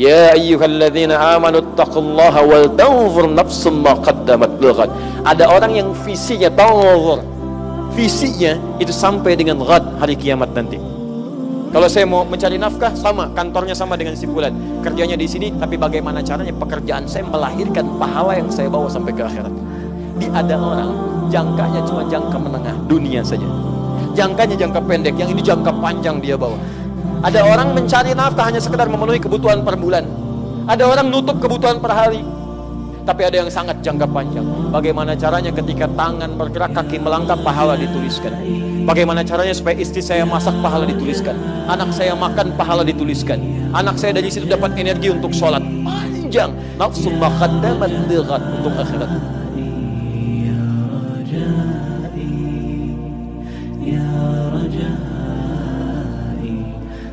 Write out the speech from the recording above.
Ya ayyuhalladzina amanu taqullaha wal tanzur nafsum ma qaddamat lighad. Ada orang yang visinya tanzur. Visinya itu sampai dengan ghad hari kiamat nanti. Kalau saya mau mencari nafkah sama, kantornya sama dengan si fulan. Kerjanya di sini, tapi bagaimana caranya pekerjaan saya melahirkan pahala yang saya bawa sampai ke akhirat. Di ada orang jangkanya cuma jangka menengah dunia saja. Jangkanya jangka pendek, yang ini jangka panjang dia bawa. Ada orang mencari nafkah hanya sekedar memenuhi kebutuhan per bulan. Ada orang nutup kebutuhan per hari. Tapi ada yang sangat jangka panjang. Bagaimana caranya ketika tangan bergerak, kaki melangkah, pahala dituliskan. Bagaimana caranya supaya istri saya masak, pahala dituliskan. Anak saya makan, pahala dituliskan. Anak saya dari situ dapat energi untuk sholat. Panjang. Nafsu makhadaman dirat untuk akhirat. Ya ya